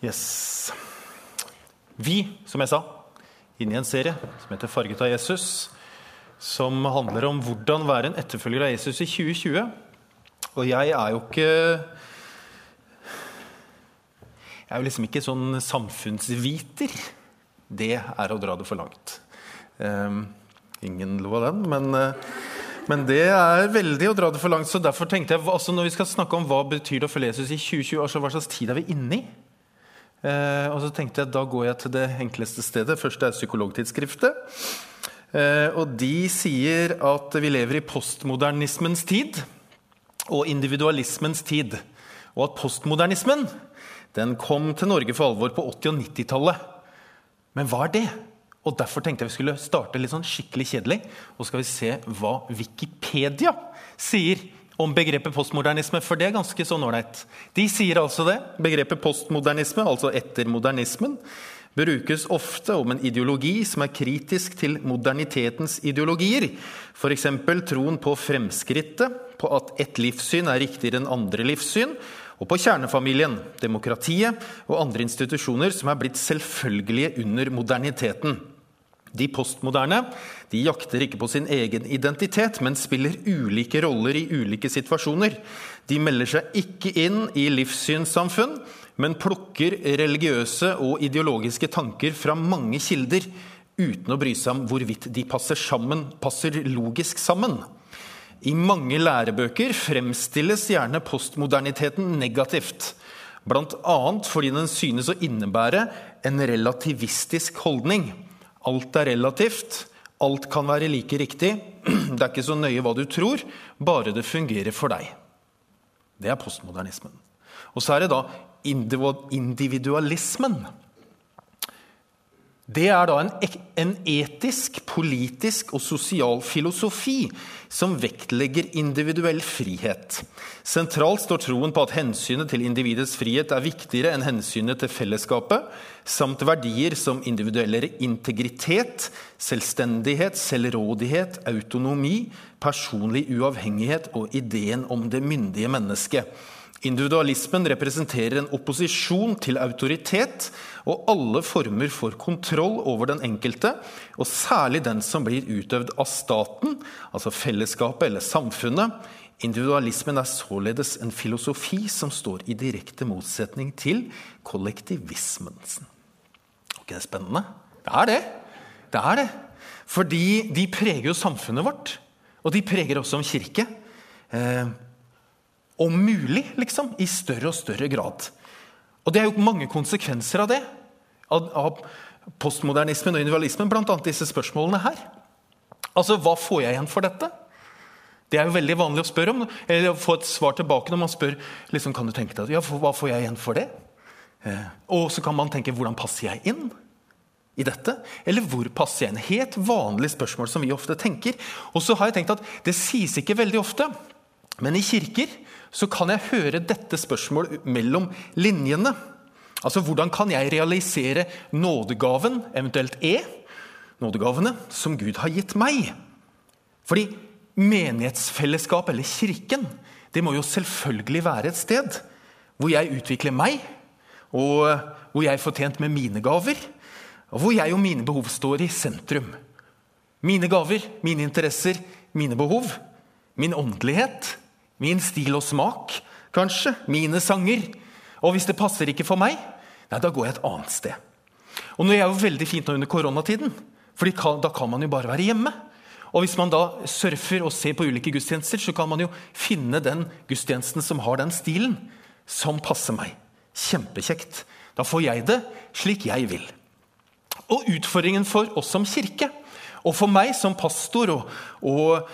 Yes. Vi, som jeg sa, inne i en serie som heter 'Farget av Jesus', som handler om hvordan være en etterfølger av Jesus i 2020. Og jeg er jo ikke Jeg er jo liksom ikke sånn samfunnsviter. Det er å dra det for langt. Um, ingen lo av den, men, uh, men det er veldig å dra det for langt. Så derfor tenkte jeg, altså Når vi skal snakke om hva betyr det å følge Jesus i 2020, altså hva slags tid er vi inne i? Eh, og så tenkte jeg at da går jeg til det enkleste stedet. Først er Psykologtidsskriftet. Eh, og de sier at vi lever i postmodernismens tid og individualismens tid. Og at postmodernismen den kom til Norge for alvor på 80- og 90-tallet. Men hva er det? Og Derfor tenkte jeg vi skulle starte litt sånn skikkelig kjedelig. Og skal vi se hva Wikipedia sier om begrepet postmodernisme, for det er ganske sånn ålreit. De sier altså det. Begrepet postmodernisme, altså etter modernismen, brukes ofte om en ideologi som er kritisk til modernitetens ideologier. F.eks. troen på fremskrittet, på at ett livssyn er riktigere enn andre livssyn, og på kjernefamilien, demokratiet og andre institusjoner som er blitt selvfølgelige under moderniteten. De postmoderne de jakter ikke på sin egen identitet, men spiller ulike roller i ulike situasjoner. De melder seg ikke inn i livssynssamfunn, men plukker religiøse og ideologiske tanker fra mange kilder uten å bry seg om hvorvidt de passer, sammen, passer logisk sammen. I mange lærebøker fremstilles gjerne postmoderniteten negativt. Bl.a. fordi den synes å innebære en relativistisk holdning. Alt er relativt. Alt kan være like riktig. Det er ikke så nøye hva du tror, bare det fungerer for deg. Det er postmodernismen. Og så er det da individualismen. Det er da en, etisk, politisk og sosial filosofi som vektlegger individuell frihet. Sentralt står troen på at hensynet til individets frihet er viktigere enn hensynet til fellesskapet, samt verdier som individuell integritet, selvstendighet, selvrådighet, autonomi, personlig uavhengighet og ideen om det myndige mennesket. Individualismen representerer en opposisjon til autoritet og alle former for kontroll over den enkelte, og særlig den som blir utøvd av staten, altså fellesskapet eller samfunnet. Individualismen er således en filosofi som står i direkte motsetning til kollektivismen. Er ikke det spennende? Det er det. Det er det. Fordi de preger jo samfunnet vårt. Og de preger også om kirke. Eh, om mulig, liksom, i større og større grad. Og det er jo mange konsekvenser av det. Av, postmodernismen og individualismen, bl.a. disse spørsmålene her. Altså, hva får jeg igjen for dette? Det er jo veldig vanlig å spørre om, eller få et svar tilbake når man spør liksom, kan du tenke deg, ja, hva får jeg igjen for det. Eh, og så kan man tenke hvordan passer jeg inn i dette? Eller hvor passer jeg inn? Helt vanlig spørsmål som vi ofte tenker. Og så har jeg tenkt at det sies ikke veldig ofte, men i kirker så kan jeg høre dette spørsmålet mellom linjene. Altså, Hvordan kan jeg realisere nådegaven, eventuelt E, nådegavene, som Gud har gitt meg? Fordi menighetsfellesskap, eller kirken, det må jo selvfølgelig være et sted hvor jeg utvikler meg, og hvor jeg får tjent med mine gaver, og hvor jeg og mine behov står i sentrum. Mine gaver, mine interesser, mine behov, min åndelighet Min stil og smak, kanskje. Mine sanger. Og hvis det passer ikke for meg, nei, da går jeg et annet sted. Og nå er jeg jo veldig fint nå under koronatiden, for da kan man jo bare være hjemme. Og hvis man da surfer og ser på ulike gudstjenester, så kan man jo finne den gudstjenesten som har den stilen, som passer meg. Kjempekjekt. Da får jeg det slik jeg vil. Og utfordringen for oss som kirke, og for meg som pastor og, og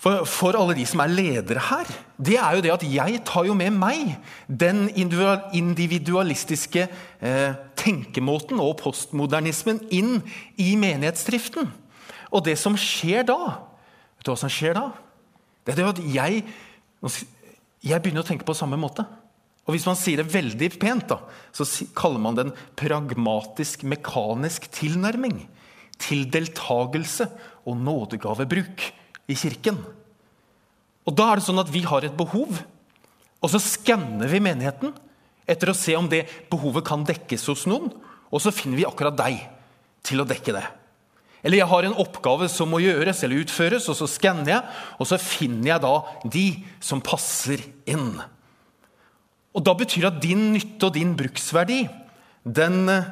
for, for, alle de som er ledere her, det er jo det at jeg tar jo med meg den individualistiske eh, tenkemåten og postmodernismen inn i menighetsdriften. Og det som skjer da Vet du hva som skjer da? Det er det at jeg, jeg begynner å tenke på samme måte. Og Hvis man sier det veldig pent, da, så kaller man det en pragmatisk, mekanisk tilnærming til deltagelse og nådegavebruk i kirken. Og Da er det sånn at vi har et behov, og så skanner vi menigheten etter å se om det behovet kan dekkes hos noen, og så finner vi akkurat deg til å dekke det. Eller jeg har en oppgave som må gjøres eller utføres, og så skanner jeg, og så finner jeg da de som passer inn. Og Da betyr det at din nytte og din bruksverdi den eh,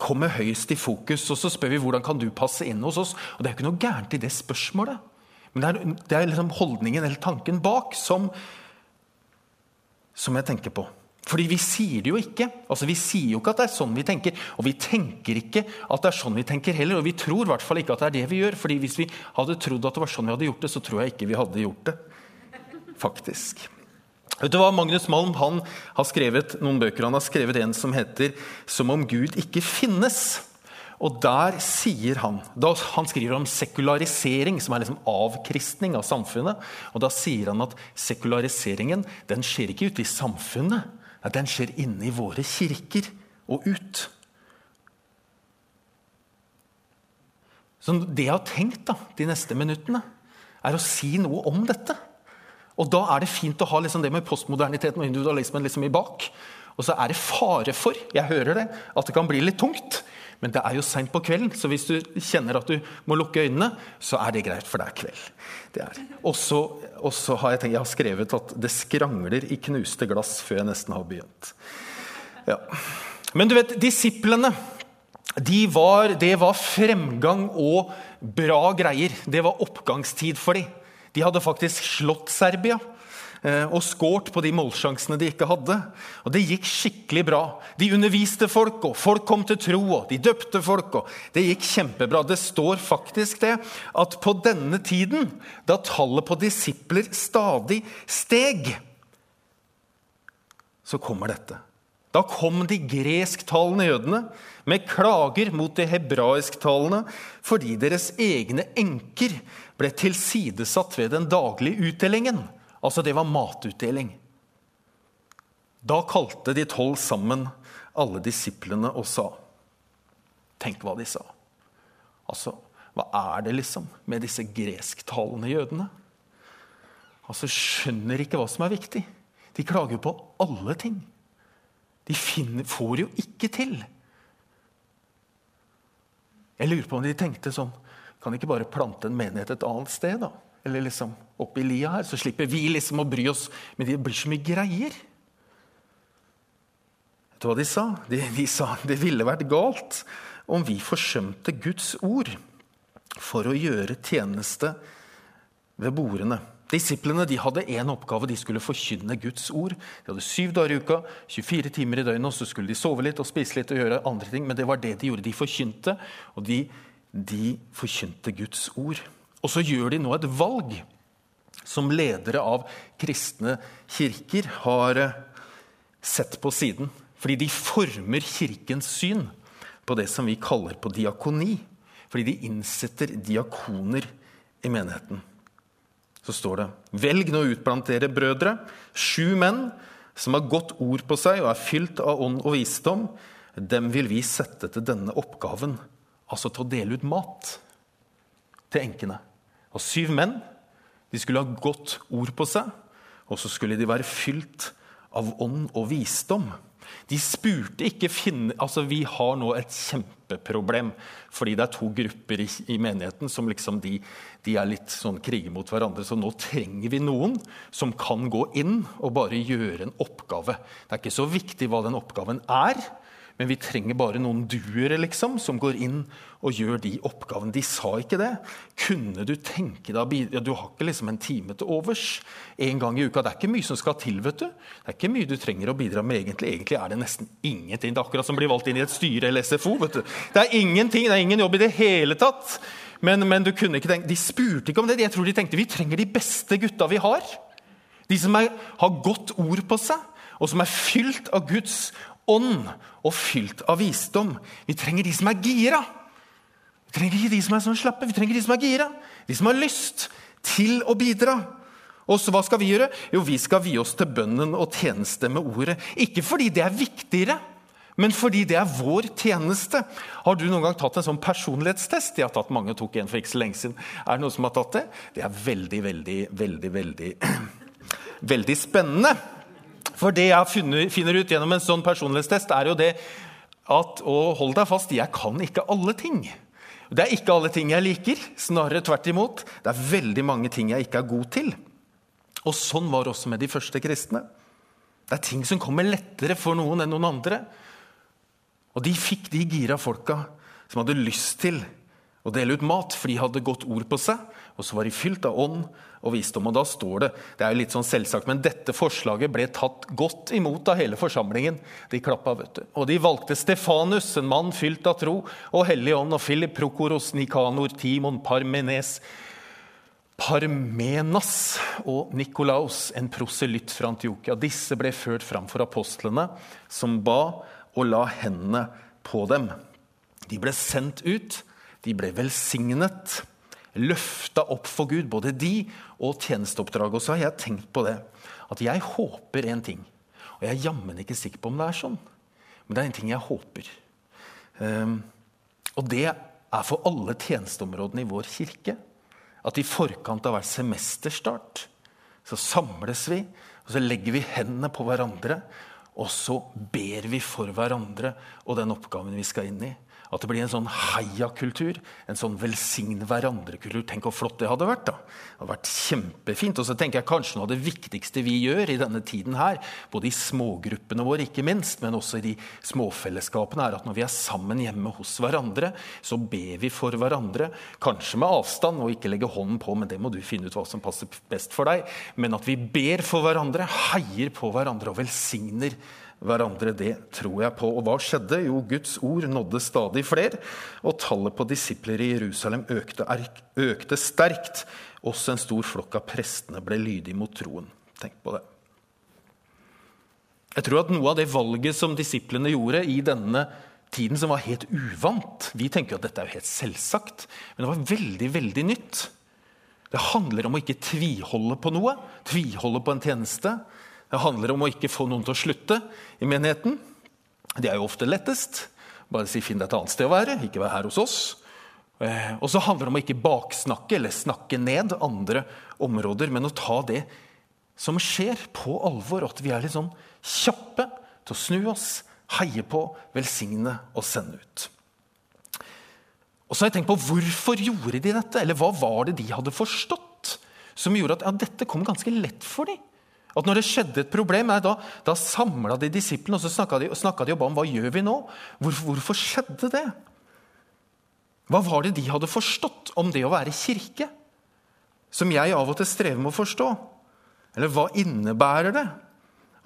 kommer høyest i fokus. Og så spør vi hvordan kan du passe inn hos oss. Og Det er jo ikke noe gærent i det spørsmålet. Men det er, det er liksom holdningen eller tanken bak som, som jeg tenker på. Fordi vi sier det jo ikke. Altså Vi sier jo ikke at det er sånn vi tenker. Og vi tenker ikke at det er sånn vi tenker heller. Og vi tror i hvert fall ikke at det er det vi gjør. Fordi hvis vi hadde trodd at det var sånn vi hadde gjort det, så tror jeg ikke vi hadde gjort det. Faktisk. Vet du hva, Magnus Malm han har skrevet noen bøker. Han har skrevet en som heter 'Som om Gud ikke finnes'. Og der sier han Han skriver om sekularisering, som er liksom avkristning av samfunnet. Og da sier han at sekulariseringen den skjer ikke ute i samfunnet. Den skjer inne i våre kirker og ut. Så det jeg har tenkt da, de neste minuttene, er å si noe om dette. Og da er det fint å ha liksom det med postmoderniteten og individualismen liksom i bak. Og så er det fare for jeg hører det, at det kan bli litt tungt. Men det er jo seint på kvelden, så hvis du kjenner at du må lukke øynene, så er det greit, for det er kveld. Det er. Og så har jeg, tenkt, jeg har skrevet at det skrangler i knuste glass før jeg nesten har begynt. Ja. Men du vet, disiplene de var, det var fremgang og bra greier. Det var oppgangstid for dem. De hadde faktisk slått Serbia og skåret på de målsjansene de ikke hadde. Og Det gikk skikkelig bra. De underviste folk, og folk kom til tro. og De døpte folk. og Det gikk kjempebra. Det står faktisk det at på denne tiden, da tallet på disipler stadig steg, så kommer dette. Da kom de gresktalende jødene med klager mot de hebraisktalende fordi deres egne enker ble tilsidesatt ved den daglige utdelingen. Altså, det var matutdeling. Da kalte de tolv sammen alle disiplene og sa Tenk hva de sa. Altså, hva er det liksom med disse gresktalende jødene? Altså, Skjønner ikke hva som er viktig. De klager på alle ting. De finner, får jo ikke til. Jeg lurer på om de tenkte sånn kan ikke bare plante en menighet et annet sted? da? Eller liksom i lia her, så slipper vi liksom å bry oss. Men det blir så mye greier. Vet du hva de sa? De, de sa det ville vært galt om vi forsømte Guds ord for å gjøre tjeneste ved bordene. Disiplene de hadde én oppgave. De skulle forkynne Guds ord. De hadde syv dager i uka, 24 timer i døgnet, og så skulle de sove litt og spise litt og gjøre andre ting. Men det var det de gjorde. De forkynte, og de de forkynte Guds ord. Og så gjør de nå et valg som ledere av kristne kirker har eh, sett på siden. Fordi de former kirkens syn på det som vi kaller på diakoni. Fordi de innsetter diakoner i menigheten. Så står det Velg nå ut blant dere brødre sju menn som har godt ord på seg og er fylt av ånd og visdom. Dem vil vi sette til denne oppgaven altså til å dele ut mat til enkene. Og syv menn de skulle ha godt ord på seg, og så skulle de være fylt av ånd og visdom. De spurte ikke finne, altså Vi har nå et kjempeproblem fordi det er to grupper i, i menigheten som liksom de, de, er litt sånn kriger mot hverandre. Så nå trenger vi noen som kan gå inn og bare gjøre en oppgave. Det er ikke så viktig hva den oppgaven er, men vi trenger bare noen duere liksom, som går inn og gjør de oppgavene. De sa ikke det. Kunne du tenke deg å ja, Du har ikke liksom en time til overs en gang i uka. Det er ikke mye som skal til. vet du. Det er ikke mye du trenger å bidra med egentlig. Egentlig er det nesten ingenting. Det er akkurat som å bli valgt inn i et styre eller SFO. vet du. Det er ingenting, det er ingen jobb i det hele tatt. Men, men du kunne ikke tenke, de spurte ikke om det. Jeg tror de tenkte vi trenger de beste gutta vi har. De som er, har godt ord på seg, og som er fylt av Guds ånd og fylt av visdom. Vi trenger de som er gira. Vi trenger ikke de som er sånn slappe, vi trenger de som er gira. De som har lyst til å bidra. Og så hva skal vi gjøre? Jo, vi skal vie oss til bønnen og tjeneste med ordet. Ikke fordi det er viktigere, men fordi det er vår tjeneste. Har du noen gang tatt en sånn personlighetstest? Jeg har tatt mange, tok en for ikke så lenge siden. Er det noen som har tatt det? Det er veldig, veldig, veldig, veldig, veldig spennende. For det jeg finner ut gjennom en sånn personlighetstest, er jo det at Og hold deg fast, jeg kan ikke alle ting. Det er ikke alle ting jeg liker, snarere tvert imot. Det er veldig mange ting jeg ikke er god til. Og sånn var det også med de første kristne. Det er ting som kommer lettere for noen enn noen andre. Og de fikk de gira folka som hadde lyst til å dele ut mat, for de hadde godt ord på seg, og så var de fylt av ånd og visdom. Og da står det Det er jo litt sånn selvsagt, men dette forslaget ble tatt godt imot av hele forsamlingen. De klappa, vet du. Og de valgte Stefanus, en mann fylt av tro og hellig ånd, og Philip Prokoros, Nikanor, Timon, Parmenes, Parmenas og Nikolaus, en proselytt fra Antiokia. Disse ble ført fram for apostlene, som ba og la hendene på dem. De ble sendt ut, de ble velsignet løfta opp for Gud, både de og tjenesteoppdraget. Og så har jeg tenkt på det, at jeg håper en ting. Og jeg er jammen ikke sikker på om det er sånn, men det er en ting jeg håper. Um, og det er for alle tjenesteområdene i vår kirke. At i forkant av hver semesterstart så samles vi, og så legger vi hendene på hverandre. Og så ber vi for hverandre og den oppgaven vi skal inn i. At det blir en sånn heiakultur, en sånn velsigne hverandre-kultur. Tenk hvor flott det hadde vært. da. Det hadde vært kjempefint. Og så tenker jeg kanskje noe av det viktigste vi gjør i denne tiden her, både i smågruppene våre, ikke minst, men også i de småfellesskapene, er at når vi er sammen hjemme hos hverandre, så ber vi for hverandre. Kanskje med avstand og ikke legge hånden på, men det må du finne ut hva som passer best for deg. Men at vi ber for hverandre, heier på hverandre og velsigner hverandre. Det tror jeg på. Og hva skjedde? Jo, Guds ord nådde stadig flere, og tallet på disipler i Jerusalem økte, økte sterkt. Også en stor flokk av prestene ble lydige mot troen. Tenk på det. Jeg tror at noe av det valget som disiplene gjorde i denne tiden, som var helt uvant Vi tenker at dette er jo helt selvsagt, men det var veldig, veldig nytt. Det handler om å ikke tviholde på noe, tviholde på en tjeneste. Det handler om å ikke få noen til å slutte i menigheten. Det er jo ofte lettest. Bare si 'finn deg et annet sted å være', ikke vær her hos oss. Eh, og så handler det om å ikke baksnakke eller snakke ned andre områder, men å ta det som skjer, på alvor. At vi er litt sånn kjappe til å snu oss, heie på, velsigne og sende ut. Og så har jeg tenkt på Hvorfor gjorde de dette? Eller hva var det de hadde forstått som gjorde at ja, dette kom ganske lett for dem? At når det skjedde et problem, da, da samla de disiplene og så snakka de, de, om hva gjør vi nå Hvorfor, Hvorfor skjedde det? Hva var det de hadde forstått om det å være kirke? Som jeg av og til strever med å forstå. Eller hva innebærer det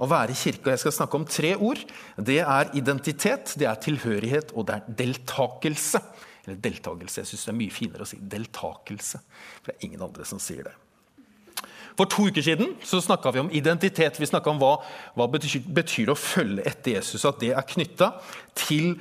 å være kirke? Og jeg skal snakke om tre ord. Det er identitet, det er tilhørighet, og det er deltakelse. Eller deltakelse. Jeg syns det er mye finere å si deltakelse. For det er ingen andre som sier det. For to uker siden så snakka vi om identitet. Vi snakka om hva, hva betyr, betyr å følge etter Jesus. At det er knytta til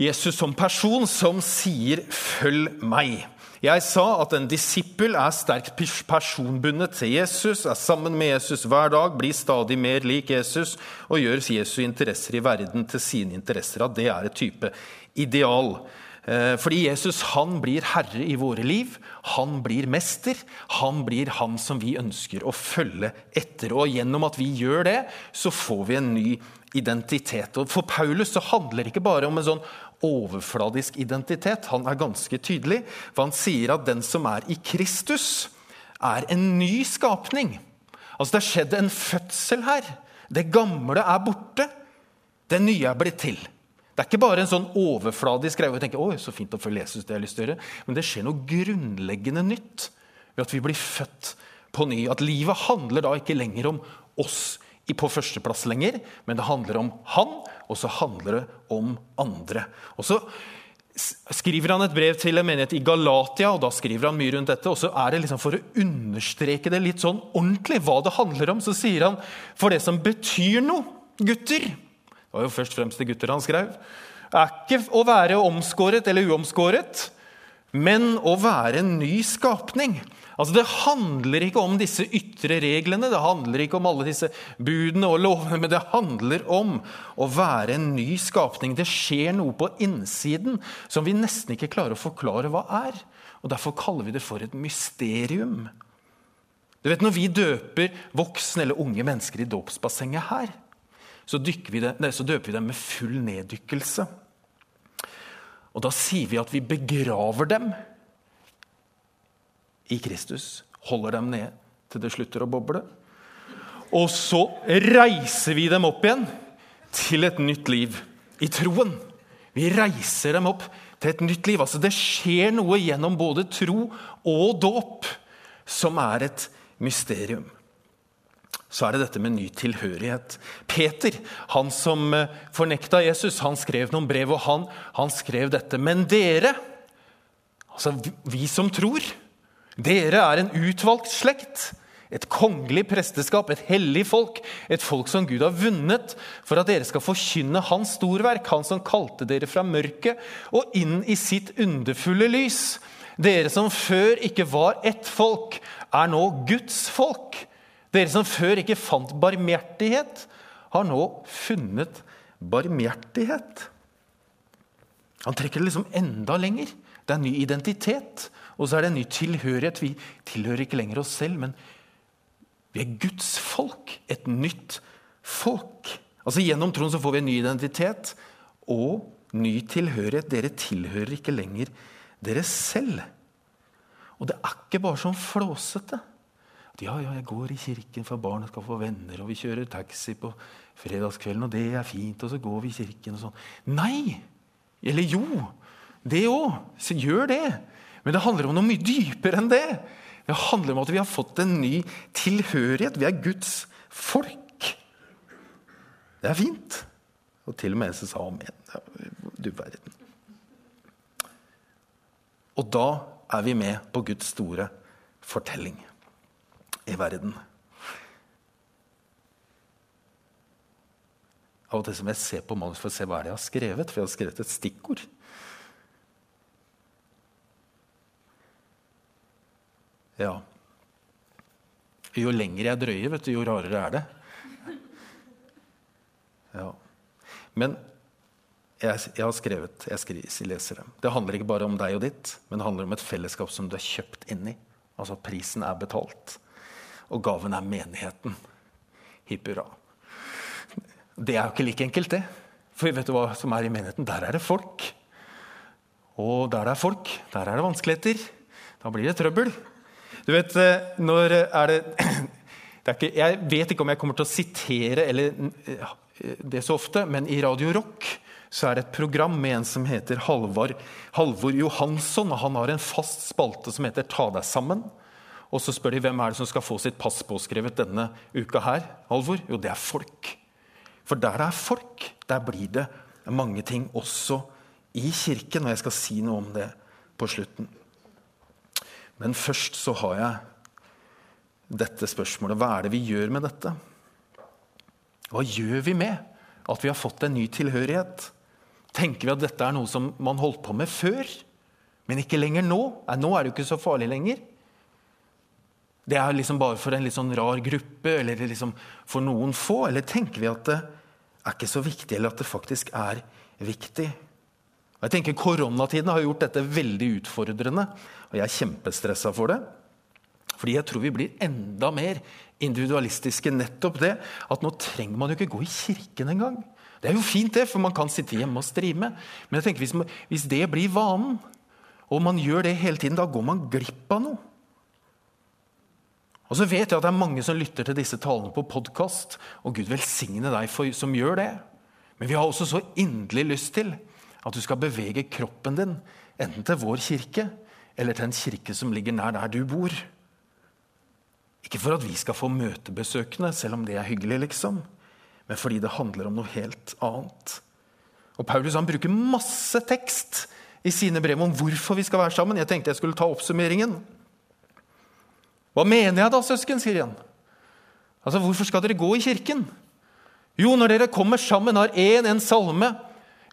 Jesus som person som sier 'følg meg'. Jeg sa at en disippel er sterkt personbundet til Jesus, er sammen med Jesus hver dag, blir stadig mer lik Jesus og gjør Jesu interesser i verden til sine interesser. At det er et type ideal. Eh, fordi Jesus han blir herre i våre liv. Han blir mester. Han blir han som vi ønsker å følge etter. Og gjennom at vi gjør det, så får vi en ny identitet. Og For Paulus så handler det ikke bare om en sånn overfladisk identitet. Han er ganske tydelig, for han sier at den som er i Kristus, er en ny skapning. Altså Det har skjedd en fødsel her. Det gamle er borte. Det nye er blitt til. Det er ikke bare en sånn overfladisk greie å tenke Oi, så fint å få lese det jeg har lyst til å gjøre. Men det skjer noe grunnleggende nytt ved at vi blir født på ny. At livet handler da ikke lenger om oss på førsteplass lenger, men det handler om han, og så handler det om andre. Og så skriver han et brev til en menighet i Galatia, og da skriver han mye rundt dette. Og så er det liksom For å understreke det litt sånn ordentlig, hva det handler om, så sier han for det som betyr noe, gutter det var jo først og fremst til gutter han skrev. er ikke å være omskåret eller uomskåret, men å være en ny skapning. Altså, Det handler ikke om disse ytre reglene, det handler ikke om alle disse budene og lovene, men det handler om å være en ny skapning. Det skjer noe på innsiden som vi nesten ikke klarer å forklare hva er. Og Derfor kaller vi det for et mysterium. Du vet, Når vi døper voksne eller unge mennesker i dåpsbassenget her, så, det, så døper vi dem med full neddykkelse. Og da sier vi at vi begraver dem i Kristus. Holder dem ned til det slutter å boble. Og så reiser vi dem opp igjen til et nytt liv i troen. Vi reiser dem opp til et nytt liv. Altså Det skjer noe gjennom både tro og dåp som er et mysterium. Så er det dette med ny tilhørighet. Peter, han som eh, fornekta Jesus, han skrev noen brev, og han, han skrev dette. Men dere, altså vi som tror, dere er en utvalgt slekt et kongelig presteskap, et hellig folk, et folk som Gud har vunnet, for at dere skal forkynne Hans storverk, Han som kalte dere fra mørket og inn i sitt underfulle lys. Dere som før ikke var ett folk, er nå Guds folk. Dere som før ikke fant barmhjertighet, har nå funnet barmhjertighet. Han trekker det liksom enda lenger. Det er en ny identitet, og så er det en ny tilhørighet. Vi tilhører ikke lenger oss selv, men vi er Guds folk, et nytt folk. Altså Gjennom troen så får vi en ny identitet og ny tilhørighet. Dere tilhører ikke lenger dere selv. Og det er ikke bare sånn flåsete. Ja, ja, jeg går i kirken for barna skal få venner, og vi kjører taxi på fredagskvelden, og det er fint, og så går vi i kirken og sånn. Nei! Eller jo, det òg. Så gjør det. Men det handler om noe mye dypere enn det. Det handler om at vi har fått en ny tilhørighet. Vi er Guds folk. Det er fint. Og til og med Jesus sa amen. Du verden. Og da er vi med på Guds store fortelling i verden. Av og til som jeg ser på manus for å se hva jeg har skrevet, for jeg har skrevet et stikkord. Ja. Jo lenger jeg drøyer, vet du, jo rarere er det. Ja. Men jeg, jeg har skrevet Jeg skriver, leser det. Det handler ikke bare om deg og ditt, men det handler om et fellesskap som du er kjøpt inn i. Altså prisen er betalt. Og gaven er menigheten. Hipp hurra. Det er jo ikke like enkelt, det. For vet du hva som er i menigheten? Der er det folk. Og der det er folk, der er det vanskeligheter. Da blir det trøbbel. Du vet, eh, når er det, det er ikke, Jeg vet ikke om jeg kommer til å sitere eller, det så ofte, men i Radio Rock så er det et program med en som heter Halvor, Halvor Johansson. og Han har en fast spalte som heter Ta deg sammen. Og så spør de hvem er det som skal få sitt pass påskrevet denne uka her. Halvor? Jo, det er folk. For der det er folk, der blir det mange ting også i kirken. Og jeg skal si noe om det på slutten. Men først så har jeg dette spørsmålet. Hva er det vi gjør med dette? Hva gjør vi med at vi har fått en ny tilhørighet? Tenker vi at dette er noe som man holdt på med før, men ikke lenger nå? Nå er det jo ikke så farlig lenger. Det er liksom bare for en litt sånn rar gruppe eller liksom for noen få? Eller tenker vi at det er ikke så viktig, eller at det faktisk er viktig? Og jeg tenker Koronatiden har gjort dette veldig utfordrende, og jeg er kjempestressa for det. Fordi jeg tror vi blir enda mer individualistiske. Nettopp det at nå trenger man jo ikke gå i kirken engang. Det er jo fint, det, for man kan sitte hjemme og streame. Men jeg tenker hvis, hvis det blir vanen, og man gjør det hele tiden, da går man glipp av noe. Og så vet jeg at det er mange som lytter til disse talene på podkast, og Gud velsigne deg for, som gjør det. Men vi har også så inderlig lyst til at du skal bevege kroppen din enten til vår kirke eller til en kirke som ligger nær der du bor. Ikke for at vi skal få møtebesøkende, selv om det er hyggelig, liksom, men fordi det handler om noe helt annet. Og Paulus han bruker masse tekst i sine brev om hvorfor vi skal være sammen. Jeg tenkte jeg skulle ta oppsummeringen. Hva mener jeg da, søsken? sier han. Altså, Hvorfor skal dere gå i kirken? Jo, når dere kommer sammen, har én en salme,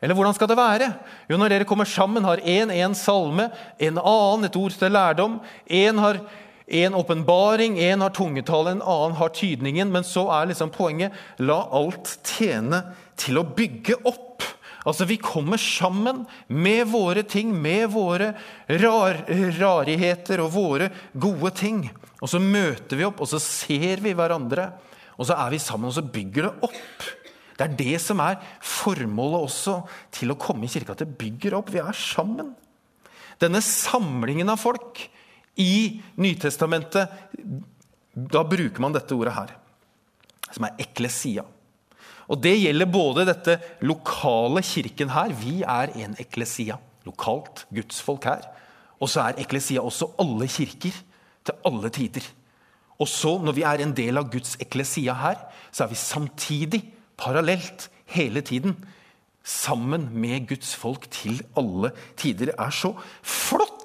eller hvordan skal det være? Jo, når dere kommer sammen, har én en, salme, en annen et ord til lærdom. Én har en åpenbaring, én har tungetale, en annen har tydningen. Men så er liksom poenget la alt tjene til å bygge opp. Altså, Vi kommer sammen med våre ting, med våre rar, rarigheter og våre gode ting. Og så møter vi opp, og så ser vi hverandre. Og så er vi sammen, og så bygger det opp. Det er det som er formålet også til å komme i kirka. At det bygger opp. Vi er sammen. Denne samlingen av folk i Nytestamentet, da bruker man dette ordet her, som er eklesia. Og Det gjelder både dette lokale kirken her. Vi er en eklesia. Lokalt gudsfolk her. Og så er eklesia også alle kirker til alle tider. Og så, når vi er en del av Guds eklesia her, så er vi samtidig, parallelt, hele tiden sammen med Guds folk til alle tider. Det er så flott!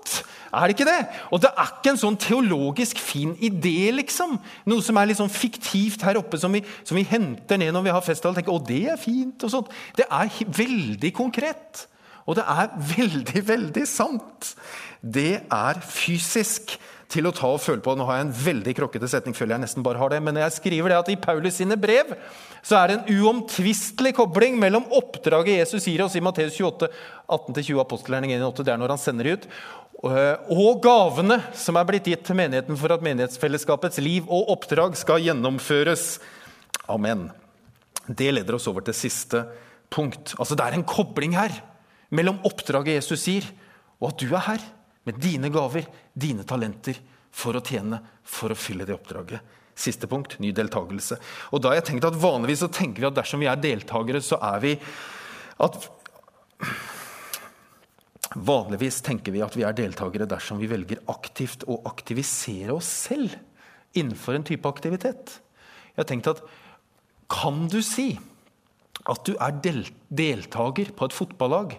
Er det ikke det? Og det er ikke en sånn teologisk fin idé, liksom. Noe som er litt sånn fiktivt her oppe, som vi, som vi henter ned når vi har festival. tenker, å, det er fint, og sånt. Det er veldig konkret. Og det er veldig, veldig sant. Det er fysisk til å ta og føle på. Nå har jeg en veldig krokkete setning, føler jeg nesten bare har det, men jeg skriver det at i Paulus sine brev så er det en uomtvistelig kobling mellom oppdraget Jesus gir oss i Matteus 28, 18-20, apostelgjerning 1,8, det er når han sender ut, og gavene som er blitt gitt til menigheten for at menighetsfellesskapets liv og oppdrag skal gjennomføres. Amen. Det leder oss over til siste punkt. Altså Det er en kobling her mellom oppdraget Jesus gir, og at du er her med dine gaver, dine talenter, for å tjene, for å fylle det oppdraget. Siste punkt ny deltakelse. Og da har jeg tenkt at Vanligvis så tenker vi at dersom vi er deltakere, så er vi at Vanligvis tenker vi at vi er deltakere dersom vi velger aktivt å aktivisere oss selv innenfor en type aktivitet. Jeg har tenkt at kan du si at du er deltaker på et fotballag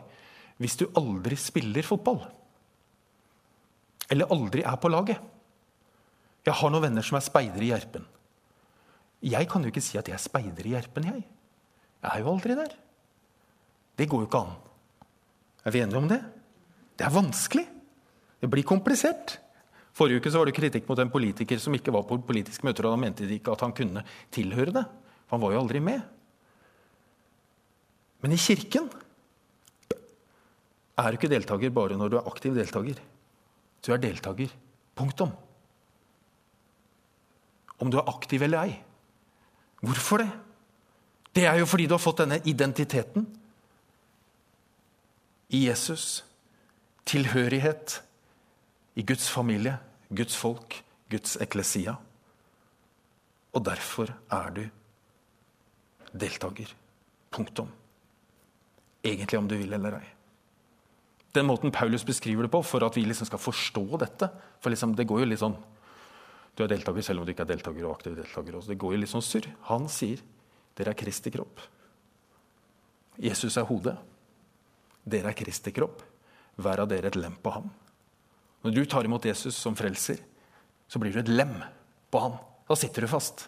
hvis du aldri spiller fotball? Eller aldri er på laget? Jeg har noen venner som er speidere i Gjerpen. Jeg kan jo ikke si at jeg er speider i Gjerpen, jeg. Jeg er jo aldri der. Det går jo ikke an. Er vi enige om det? Det er vanskelig. Det blir komplisert. Forrige uke så var det kritikk mot en politiker som ikke var på politisk møter, og han mente ikke at han kunne tilhøre det. For han var jo aldri med. Men i kirken er du ikke deltaker bare når du er aktiv deltaker. Du er deltaker. Punktum. Om du er aktiv eller ei. Hvorfor det? Det er jo fordi du har fått denne identiteten i Jesus tilhørighet i Guds familie, Guds folk, Guds eklesia. Og derfor er du deltaker. Punktum. Egentlig om du vil eller ei. Den måten Paulus beskriver det på, for at vi liksom skal forstå dette For liksom, det går jo litt sånn Du er deltaker selv om du ikke er deltaker og aktiv deltaker. Også. Det går jo litt sånn surr. Han sier dere er Kristi kropp. Jesus er hodet. Dere er Kristi kropp hver av dere et lem på ham. Når du tar imot Jesus som frelser, så blir du et lem på ham. Da sitter du fast.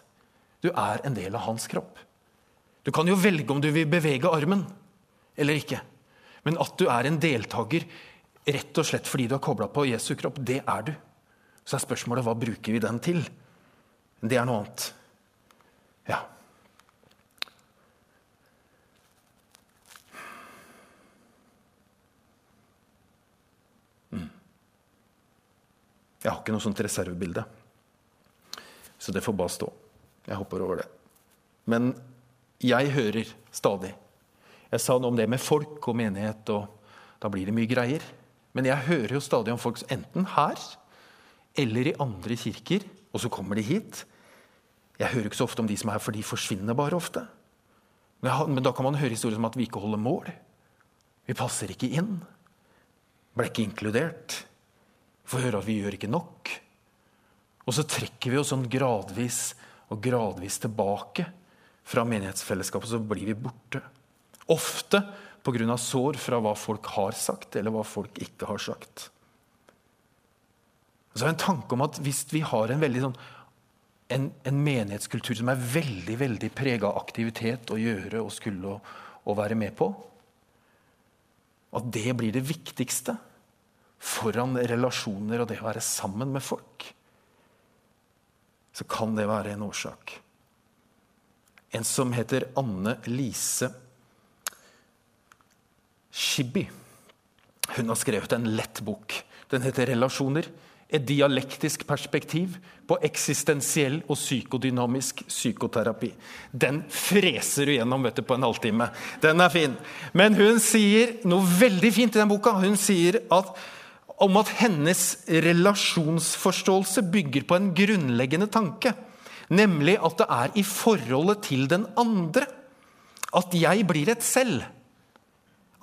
Du er en del av hans kropp. Du kan jo velge om du vil bevege armen eller ikke. Men at du er en deltaker rett og slett fordi du har kobla på Jesu kropp, det er du. Så er spørsmålet hva bruker vi den til? Det er noe annet. Ja. Jeg har ikke noe sånt reservebilde. Så det får bare stå. Jeg hopper over det. Men jeg hører stadig Jeg sa noe om det med folk og menighet, og da blir det mye greier. Men jeg hører jo stadig om folk enten her eller i andre kirker, og så kommer de hit. Jeg hører ikke så ofte om de som er her, for de forsvinner bare ofte. Men da kan man høre historier som at vi ikke holder mål. Vi passer ikke inn. Ble ikke inkludert. Får høre at vi gjør ikke nok. Og så trekker vi oss sånn gradvis og gradvis tilbake fra menighetsfellesskapet, så blir vi borte. Ofte pga. sår fra hva folk har sagt, eller hva folk ikke har sagt. Så er det en tanke om at hvis vi har en, veldig sånn, en, en menighetskultur som er veldig veldig prega av aktivitet å gjøre og skulle og, og være med på, at det blir det viktigste foran relasjoner og det å være sammen med folk, så kan det være en årsak. En som heter Anne Lise Shibby hun har skrevet en lett bok. Den heter 'Relasjoner'. Et dialektisk perspektiv på eksistensiell og psykodynamisk psykoterapi. Den freser du gjennom du, på en halvtime. Den er fin. Men hun sier noe veldig fint i den boka. Hun sier at, om at hennes relasjonsforståelse bygger på en grunnleggende tanke. Nemlig at det er i forholdet til den andre at jeg blir et selv.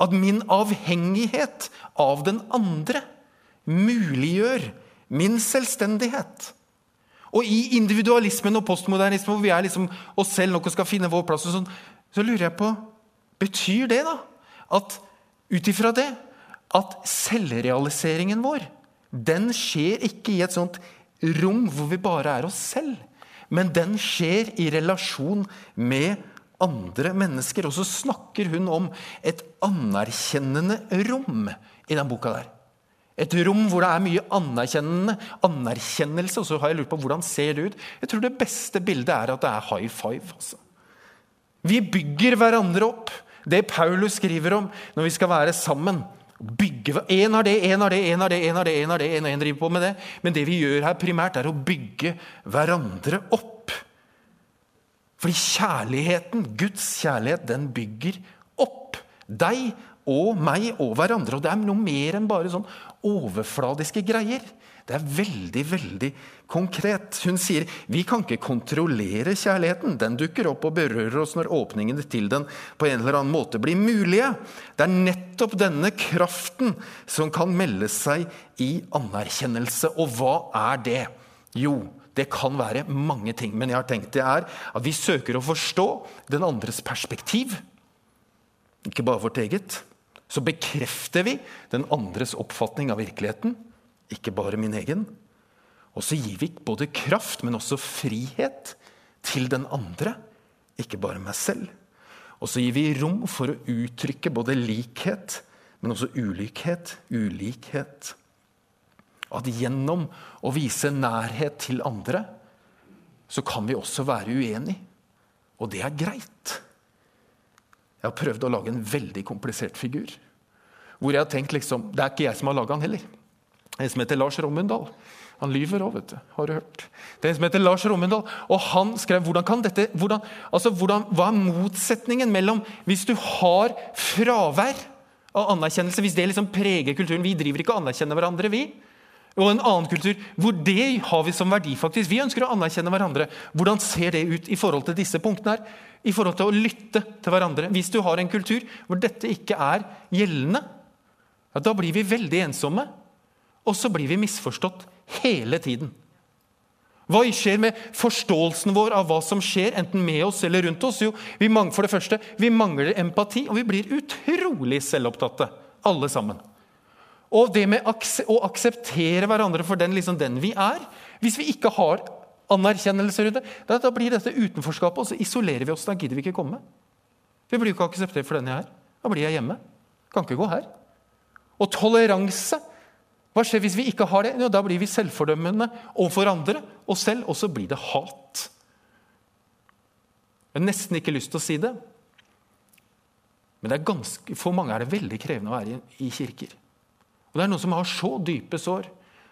At min avhengighet av den andre muliggjør min selvstendighet. Og i individualismen og postmodernismen, hvor vi er liksom oss selv nok og skal finne vår plass, sånn, så lurer jeg på Betyr det da at ut ifra det at selvrealiseringen vår den skjer ikke i et sånt rom hvor vi bare er oss selv, men den skjer i relasjon med andre mennesker. Og så snakker hun om et anerkjennende rom i den boka der. Et rom hvor det er mye anerkjennende anerkjennelse. Og så har jeg lurt på hvordan ser det ut. Jeg tror det beste bildet er at det er high five. Altså. Vi bygger hverandre opp. Det Paulus skriver om når vi skal være sammen. Bygge, en har det, en har det, en har det, en har det, en har det, en, en driver på med det. Men det vi gjør her primært, er å bygge hverandre opp. Fordi kjærligheten, Guds kjærlighet, den bygger opp deg og meg og hverandre. Og det er noe mer enn bare sånn overfladiske greier. Det er veldig, veldig konkret. Hun sier vi kan ikke kontrollere kjærligheten. Den dukker opp og berører oss når åpningene til den på en eller annen måte blir mulige. Det er nettopp denne kraften som kan melde seg i anerkjennelse. Og hva er det? Jo, det kan være mange ting, men jeg har tenkt det er at vi søker å forstå den andres perspektiv. Ikke bare vårt eget. Så bekrefter vi den andres oppfatning av virkeligheten, ikke bare min egen. Og så gir vi både kraft, men også frihet til den andre, ikke bare meg selv. Og så gir vi rom for å uttrykke både likhet, men også ulikhet. Ulikhet. At gjennom å vise nærhet til andre, så kan vi også være uenige. Og det er greit. Jeg har prøvd å lage en veldig komplisert figur. Hvor jeg har tenkt liksom, Det er ikke jeg som har laga han heller. En som heter Lars Rommundal. Han lyver òg, vet du. Har du hørt? Det er en som heter Lars Rommundal. Og han skrev hvordan kan dette, hvordan, altså hvordan, Hva er motsetningen mellom hvis du har fravær av anerkjennelse, hvis det liksom preger kulturen Vi driver ikke og anerkjenner hverandre, vi og en annen kultur hvor det har vi som verdi. faktisk. Vi ønsker å anerkjenne hverandre. Hvordan ser det ut i forhold til disse punktene? her? I forhold til å lytte til hverandre. Hvis du har en kultur hvor dette ikke er gjeldende, ja, da blir vi veldig ensomme. Og så blir vi misforstått hele tiden. Hva skjer med forståelsen vår av hva som skjer, enten med oss eller rundt oss? Jo, vi mangler, for det første, vi mangler empati, og vi blir utrolig selvopptatte, alle sammen. Og det med å akseptere hverandre for den, liksom den vi er Hvis vi ikke har anerkjennelse rundt det, da, blir dette utenforskapet, og så isolerer vi oss. Da gidder vi ikke komme. Vi blir jo ikke akseptert for den jeg er. Da blir jeg hjemme. Kan ikke gå her. Og toleranse. Hva skjer hvis vi ikke har det? Jo, da blir vi selvfordømmende overfor andre og selv, og så blir det hat. Jeg har nesten ikke lyst til å si det, men det ganske, for mange er det veldig krevende å være i, i kirker. Og Det er noen som har så dype sår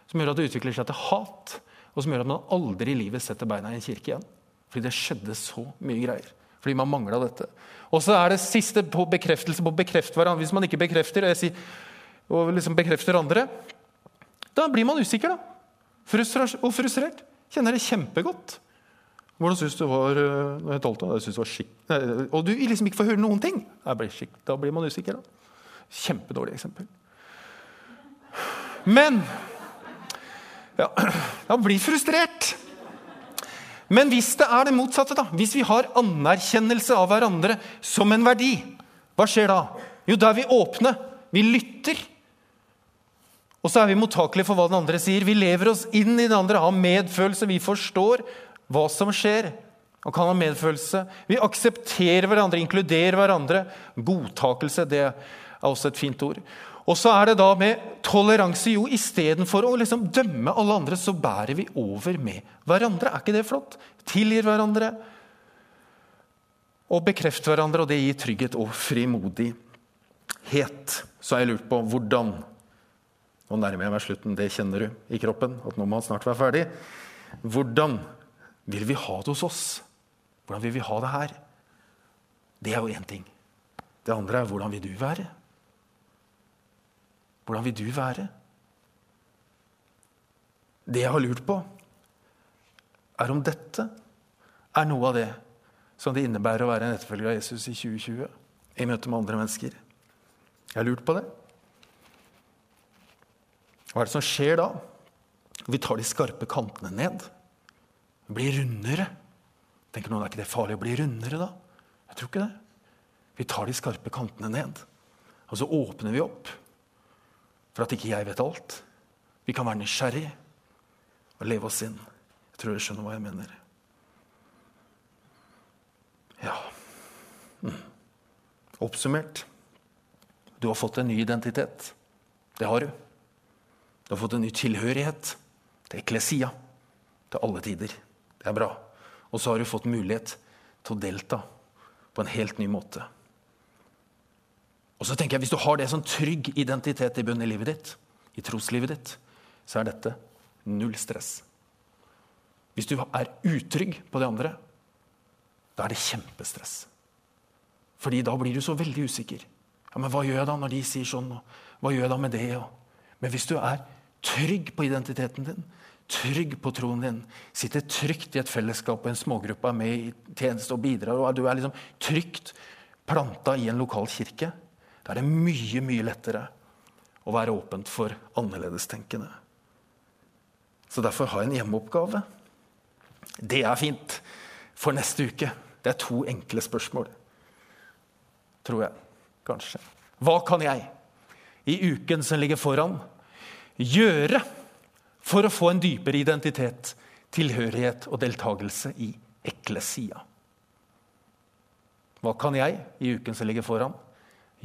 som gjør at det utvikler seg til hat, og som gjør at man aldri i livet setter beina i en kirke igjen. Fordi det skjedde så mye greier. Fordi man mangla dette. Og så er det siste på bekreftelse på å bekrefte hverandre. Hvis man ikke bekrefter og, sier, og liksom bekrefter andre, da blir man usikker. da. og frustrert. Kjenner det kjempegodt. Hvordan syns du var eh, når jeg talte? Jeg synes det var skikk... Og du liksom ikke får høre noen ting. Da blir man usikker. da. Kjempedårlig eksempel. Men ja, Han blir frustrert. Men hvis det er det motsatte, da, hvis vi har anerkjennelse av hverandre som en verdi, hva skjer da? Jo, da er vi åpne. Vi lytter. Og så er vi mottakelige for hva den andre sier. Vi lever oss inn i den andre, har medfølelse. Vi forstår hva som skjer, og kan ha medfølelse. Vi aksepterer hverandre, inkluderer hverandre. Godtakelse det er også et fint ord. Og så er det da med toleranse. Jo, istedenfor å liksom dømme alle andre, så bærer vi over med hverandre. Er ikke det flott? Tilgir hverandre. Og bekrefter hverandre, og det gir trygghet og frimodighet. så har jeg lurt på hvordan Nå nærmer jeg meg slutten, det kjenner du i kroppen. at nå må han snart være ferdig. Hvordan vil vi ha det hos oss? Hvordan vil vi ha det her? Det er jo én ting. Det andre er hvordan vil du være? Hvordan vil du være? Det jeg har lurt på, er om dette er noe av det som det innebærer å være en etterfølger av Jesus i 2020 i møte med andre mennesker. Jeg har lurt på det. Hva er det som skjer da? Vi tar de skarpe kantene ned. Vi blir rundere. Tenker noen, Er ikke det farlig å bli rundere, da? Jeg tror ikke det. Vi tar de skarpe kantene ned. Og så åpner vi opp for at ikke jeg vet alt. Vi kan være nysgjerrig og leve oss inn. Jeg tror dere skjønner hva jeg mener. Ja mm. Oppsummert du har fått en ny identitet. Det har du. Du har fått en ny tilhørighet til eklesia. Til alle tider. Det er bra. Og så har du fått mulighet til å delta på en helt ny måte. Og så tenker jeg, Hvis du har det som trygg identitet i bunnen i livet ditt, i troslivet ditt, så er dette null stress. Hvis du er utrygg på det andre, da er det kjempestress. Fordi da blir du så veldig usikker. Ja, men hva gjør jeg da når de sier sånn? Hva gjør jeg da med det? Men hvis du er trygg på identiteten din, trygg på troen din, sitter trygt i et fellesskap og en smågruppe er med i tjeneste og bidrar, og du er liksom trygt planta i en lokal kirke, da er det mye, mye lettere å være åpent for annerledestenkende. Så derfor har jeg en hjemmeoppgave. Det er fint for neste uke. Det er to enkle spørsmål, tror jeg kanskje. Hva kan jeg i uken som ligger foran, gjøre for å få en dypere identitet, tilhørighet og deltakelse i eklesia? Hva kan jeg i uken som ligger foran,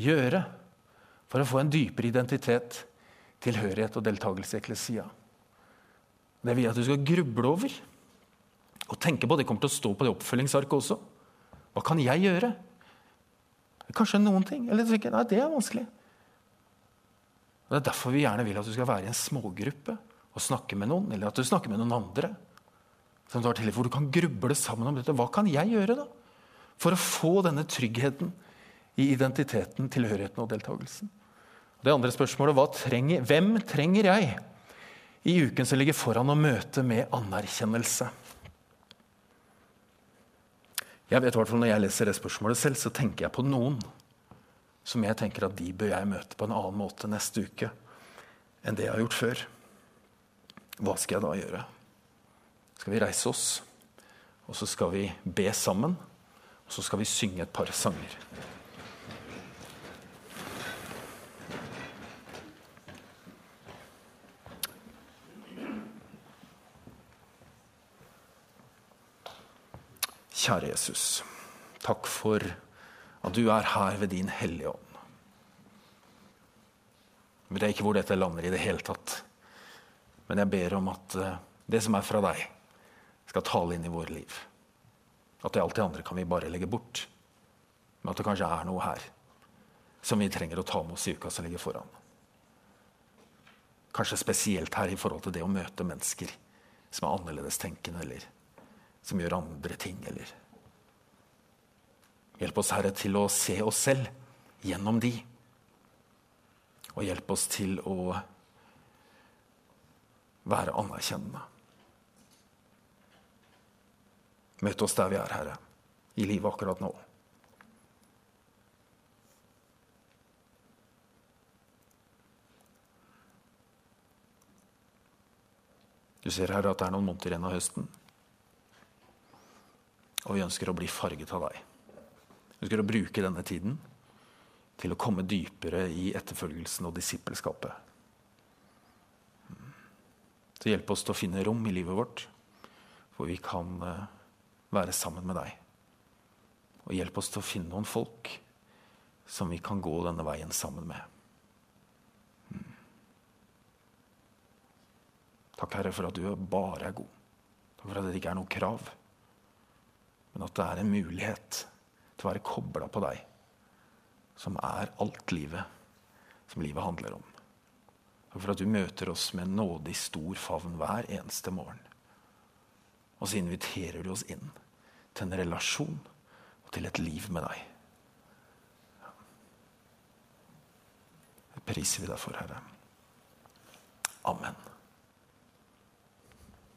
gjøre for å få en dypere identitet, tilhørighet og deltakelse i eklesia? Det vil jeg at du skal gruble over og tenke på. Det kommer til å stå på det oppfølgingsarket også. Hva kan jeg gjøre? Kanskje noen ting. Eller tenker nei, det er vanskelig. Og Det er derfor vi gjerne vil at du skal være i en smågruppe og snakke med noen, eller at du snakker med noen andre. Som du har til, hvor du kan gruble sammen om dette. Hva kan jeg gjøre da? For å få denne tryggheten i identiteten, tilhørigheten og deltakelsen. Det andre spørsmålet trenger, hvem trenger jeg i uken som ligger foran å møte med anerkjennelse? Jeg vet hvert Når jeg leser det spørsmålet selv, så tenker jeg på noen som jeg tenker at de bør jeg møte på en annen måte neste uke enn det jeg har gjort før. Hva skal jeg da gjøre? Skal vi reise oss, og så skal vi be sammen, og så skal vi synge et par sanger. Kjære Jesus, takk for at du er her ved din Hellige Ånd. Jeg vet ikke hvor dette lander i det hele tatt. Men jeg ber om at eh, det som er fra deg, skal tale inn i våre liv. At det alt det andre kan vi bare legge bort. Men at det kanskje er noe her som vi trenger å ta med oss i uka som ligger foran. Kanskje spesielt her i forhold til det å møte mennesker som er annerledestenkende, eller som gjør andre ting, eller Hjelp oss, Herre, til å se oss selv gjennom de. Og hjelp oss til å være anerkjennende. Møt oss der vi er, Herre, i livet akkurat nå. Du ser, Herre, at det er noen måneder igjen av høsten. Og vi ønsker å bli farget av deg. Vi ønsker å bruke denne tiden til å komme dypere i etterfølgelsen og disippelskapet. Så hjelp oss til å finne rom i livet vårt hvor vi kan eh, være sammen med deg. Og hjelp oss til å finne noen folk som vi kan gå denne veien sammen med. Takk, Herre, for at du bare er god. Takk for at det ikke er noe krav men at det er en mulighet til å være kobla på deg. som er alt livet, som livet handler om. Takk for at du møter oss med en nådig, stor favn hver eneste morgen. Og så inviterer du oss inn til en relasjon og til et liv med deg. Det priser vi deg for, Herre. Amen.